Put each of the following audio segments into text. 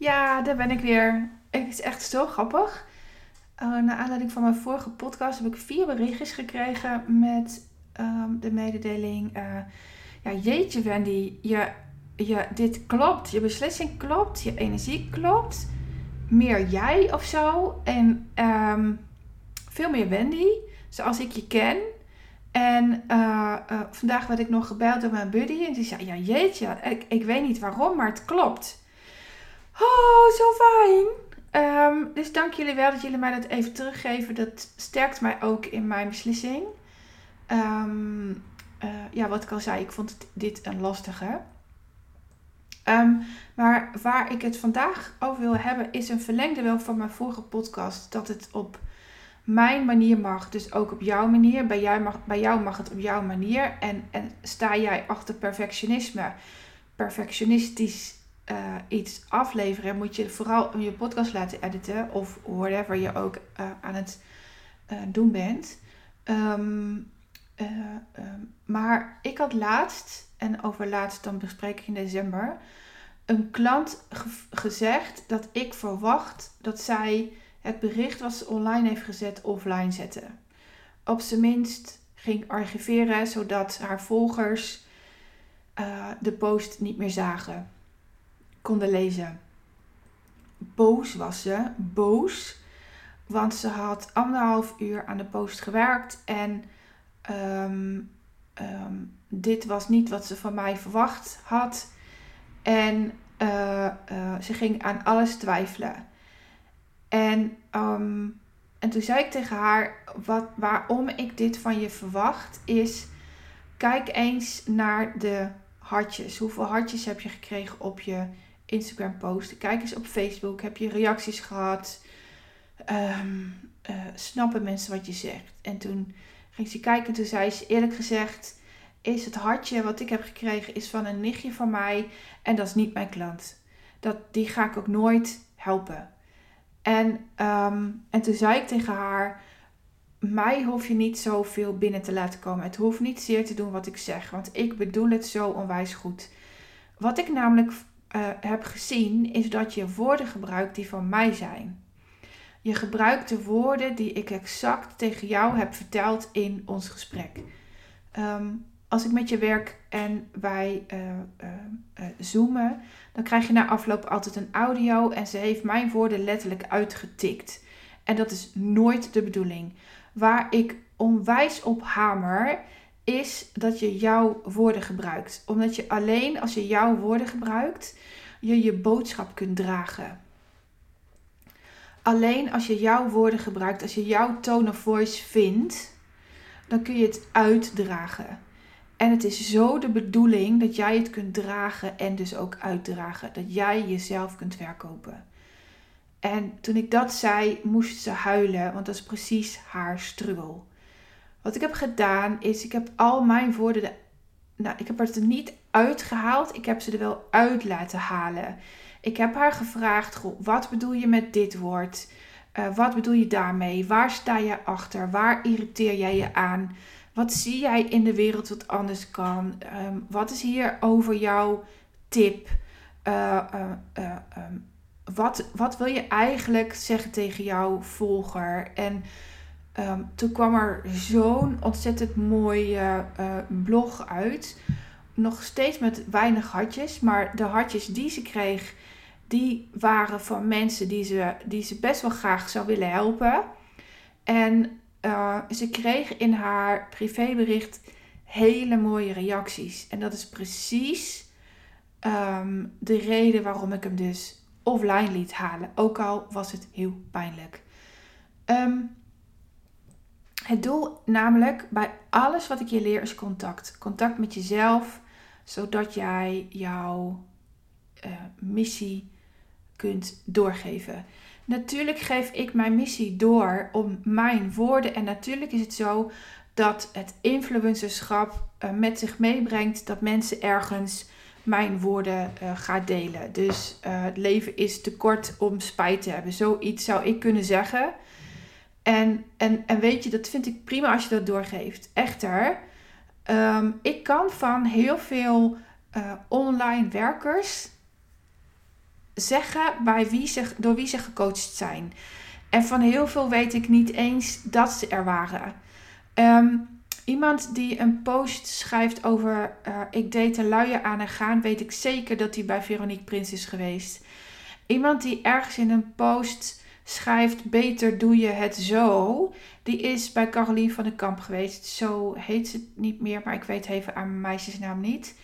Ja, daar ben ik weer. Het is echt zo grappig. Uh, naar aanleiding van mijn vorige podcast heb ik vier berichtjes gekregen met ehm, de mededeling. Uh, ja, jeetje Wendy, je, je, dit klopt. Je beslissing klopt. Je energie klopt. Meer jij of zo. En um, veel meer Wendy, zoals ik je ken. En uh, vandaag werd ik nog gebeld door mijn buddy. En die zei, ja jeetje, ik, ik weet niet waarom, maar het klopt. Oh, zo fijn. Um, dus dank jullie wel dat jullie mij dat even teruggeven. Dat sterkt mij ook in mijn beslissing. Um, uh, ja, wat ik al zei, ik vond het, dit een lastige. Um, maar waar ik het vandaag over wil hebben, is een verlengde wel van mijn vorige podcast. Dat het op mijn manier mag, dus ook op jouw manier. Bij jou mag, bij jou mag het op jouw manier. En, en sta jij achter perfectionisme, perfectionistisch uh, iets afleveren, moet je vooral je podcast laten editen of whatever je ook uh, aan het uh, doen bent. Um, um, maar ik had laatst, en over laatst dan bespreek ik in december, een klant ge gezegd dat ik verwacht dat zij het bericht wat ze online heeft gezet offline zetten. Op zijn minst ging archiveren zodat haar volgers de post niet meer zagen konden lezen. Boos was ze, boos, want ze had anderhalf uur aan de post gewerkt en um, um, dit was niet wat ze van mij verwacht had. En uh, uh, ze ging aan alles twijfelen. En, um, en toen zei ik tegen haar: wat, waarom ik dit van je verwacht, is kijk eens naar de hartjes. Hoeveel hartjes heb je gekregen op je Instagram posten. Kijk eens op Facebook. Heb je reacties gehad? Um, uh, snappen mensen wat je zegt? En toen ging ze kijken en toen zei ze eerlijk gezegd... Is het hartje wat ik heb gekregen is van een nichtje van mij. En dat is niet mijn klant. Dat, die ga ik ook nooit helpen. En, um, en toen zei ik tegen haar... Mij hoef je niet zoveel binnen te laten komen. Het hoeft niet zeer te doen wat ik zeg. Want ik bedoel het zo onwijs goed. Wat ik namelijk uh, heb gezien, is dat je woorden gebruikt die van mij zijn. Je gebruikt de woorden die ik exact tegen jou heb verteld in ons gesprek. Um, als ik met je werk en wij uh, uh, zoomen, dan krijg je na afloop altijd een audio en ze heeft mijn woorden letterlijk uitgetikt. En dat is nooit de bedoeling. Waar ik onwijs op hamer, is dat je jouw woorden gebruikt. Omdat je alleen als je jouw woorden gebruikt, je je boodschap kunt dragen. Alleen als je jouw woorden gebruikt, als je jouw tone of voice vindt, dan kun je het uitdragen. En het is zo de bedoeling dat jij het kunt dragen en dus ook uitdragen. Dat jij jezelf kunt verkopen. En toen ik dat zei, moest ze huilen, want dat is precies haar struggle. Wat ik heb gedaan is, ik heb al mijn woorden, de, nou, ik heb het er niet uitgehaald, ik heb ze er wel uit laten halen. Ik heb haar gevraagd, wat bedoel je met dit woord? Uh, wat bedoel je daarmee? Waar sta je achter? Waar irriteer jij je aan? Wat zie jij in de wereld wat anders kan? Um, wat is hier over jouw tip? Uh, uh, um, wat, wat wil je eigenlijk zeggen tegen jouw volger? En Um, toen kwam er zo'n ontzettend mooie uh, blog uit. Nog steeds met weinig hartjes. Maar de hartjes die ze kreeg, die waren van mensen die ze, die ze best wel graag zou willen helpen. En uh, ze kreeg in haar privébericht hele mooie reacties. En dat is precies um, de reden waarom ik hem dus offline liet halen. Ook al was het heel pijnlijk. Um, het doel namelijk bij alles wat ik je leer is contact. Contact met jezelf, zodat jij jouw uh, missie kunt doorgeven. Natuurlijk geef ik mijn missie door om mijn woorden. En natuurlijk is het zo dat het influencerschap uh, met zich meebrengt dat mensen ergens mijn woorden uh, gaan delen. Dus het leven is te kort om spijt te hebben. Zoiets zou ik kunnen zeggen. En, en, en weet je, dat vind ik prima als je dat doorgeeft. Echter, um, ik kan van heel veel uh, online werkers zeggen bij wie ze, door wie ze gecoacht zijn. En van heel veel weet ik niet eens dat ze er waren. Ehm, iemand die een post schrijft over uh, ik date een luier aan en gaan, weet ik zeker dat hij bij Veronique Prins is geweest. Iemand die ergens in een post schrijft beter doe je het zo, die is bij Caroline van den Kamp geweest. Zo heet ze niet meer, maar ik weet even mijn meisjesnaam niet.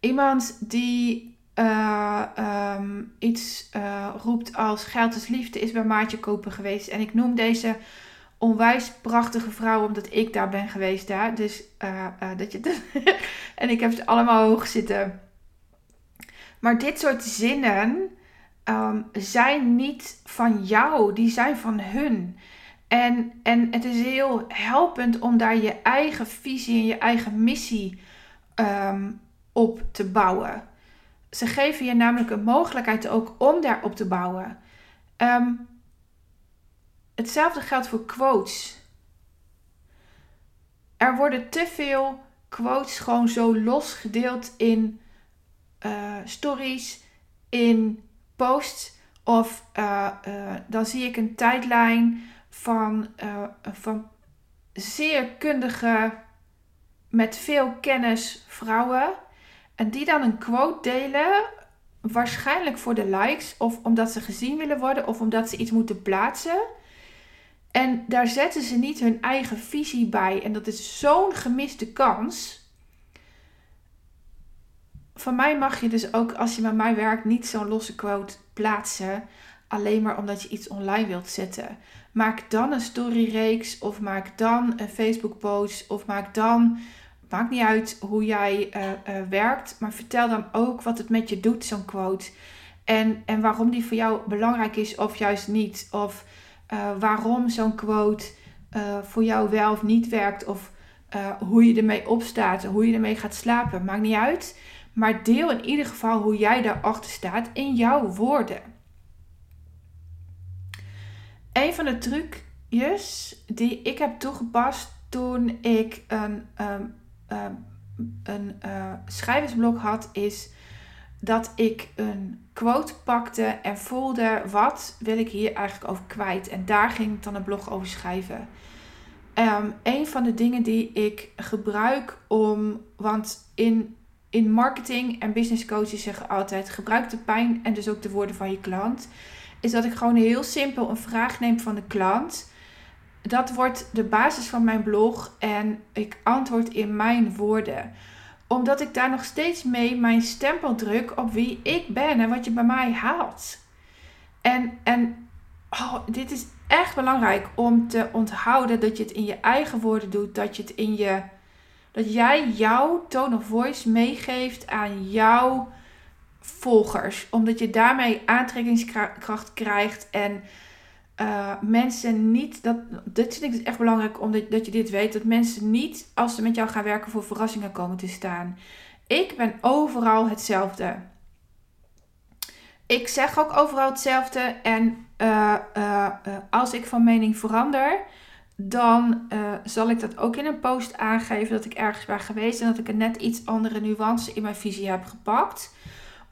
Iemand die uh, um, iets uh, roept als geld is liefde is bij Maatje Kopen geweest. En ik noem deze onwijs prachtige vrouw omdat ik daar ben geweest daar. Dus uh, dat je en ik heb ze allemaal hoog zitten. Maar dit soort zinnen um, zijn niet van jou, die zijn van hun. En, en het is heel helpend om daar je eigen visie en je eigen missie um, op te bouwen. Ze geven je namelijk een mogelijkheid ook om daarop te bouwen. Um, hetzelfde geldt voor quotes. Er worden te veel quotes gewoon zo los gedeeld in uh, stories, in posts. Of uh, uh, dan zie ik een tijdlijn van, van zeer kundige, met veel kennis vrouwen en die dan een quote delen, waarschijnlijk voor de likes, of omdat ze gezien willen worden, of omdat ze iets moeten plaatsen. En daar zetten ze niet hun eigen visie bij. En dat is zo'n gemiste kans. Van mij mag je dus ook, als je met mij werkt, niet zo'n losse quote plaatsen. Alleen maar omdat je iets online wilt zetten. Maak dan een storyreeks of maak dan een Facebook post of maak dan Maakt niet uit hoe jij uh, uh, werkt, maar vertel dan ook wat het met je doet, zo'n quote. En, en waarom die voor jou belangrijk is of juist niet. Of uh, waarom zo'n quote voor jou wel of niet werkt. Of hoe je ermee opstaat, hoe je ermee gaat slapen. Maakt niet uit. Maar deel in ieder geval hoe jij daarachter staat in jouw woorden. Een van de trucjes die ik heb toegepast toen ik een um, een uh, schrijversblok had, is dat ik een quote pakte en voelde wat wil ik hier eigenlijk over kwijt. En daar ging ik dan een blog over schrijven. Um, een van de dingen die ik gebruik om, want in, in marketing en business coaches zeggen altijd gebruik de pijn en dus ook de woorden van je klant, is dat ik gewoon heel simpel een vraag neem van de klant dat wordt de basis van mijn blog en ik antwoord in mijn woorden. Omdat ik daar nog steeds mee mijn stempel druk op wie ik ben en wat je bij mij haalt. En, en oh, dit is echt belangrijk om te onthouden dat je het in je eigen woorden doet. Dat je het in je. Dat jij jouw tone of voice meegeeft aan jouw volgers. Omdat je daarmee aantrekkingskracht krijgt en uh, mensen niet, dat, dit vind ik dus echt belangrijk omdat dat je dit weet, dat mensen niet als ze met jou gaan werken voor verrassingen komen te staan. Ik ben overal hetzelfde. Ik zeg ook overal hetzelfde en uh, uh, als ik van mening verander, dan zal ik dat ook in een post aangeven dat ik ergens ben geweest en dat ik een net iets andere nuance in mijn visie heb gepakt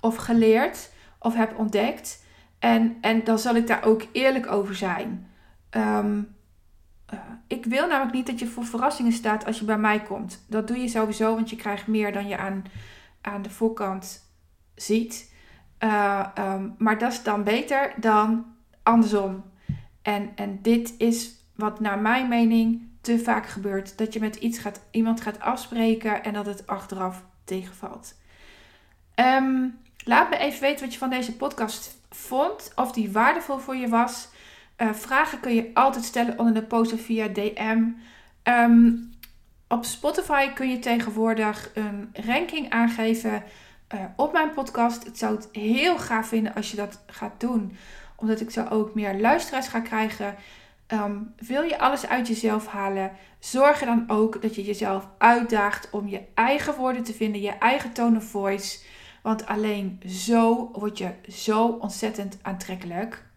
of geleerd of heb ontdekt. En, en dan zal ik daar ook eerlijk over zijn. Um, uh, ik wil namelijk niet dat je voor verrassingen staat als je bij mij komt. Dat doe je sowieso, want je krijgt meer dan je aan, aan de voorkant ziet. Uh, um, maar dat is dan beter dan andersom. En, en dit is wat naar mijn mening te vaak gebeurt. Dat je met iets gaat, iemand gaat afspreken en dat het achteraf tegenvalt. Um, laat me even weten wat je van deze podcast vond, of die waardevol voor je was. Uh, vragen kun je altijd stellen onder de post of via DM. Ehm, op Spotify kun je tegenwoordig een ranking aangeven uh, op mijn podcast. Ik zou het heel gaaf vinden als je dat gaat doen, omdat ik zo ook meer luisteraars ga krijgen. Um, wil je alles uit jezelf halen? Zorg er dan ook dat je jezelf uitdaagt om je eigen woorden te vinden, je eigen tone of voice. Want alleen zo word je zo ontzettend aantrekkelijk.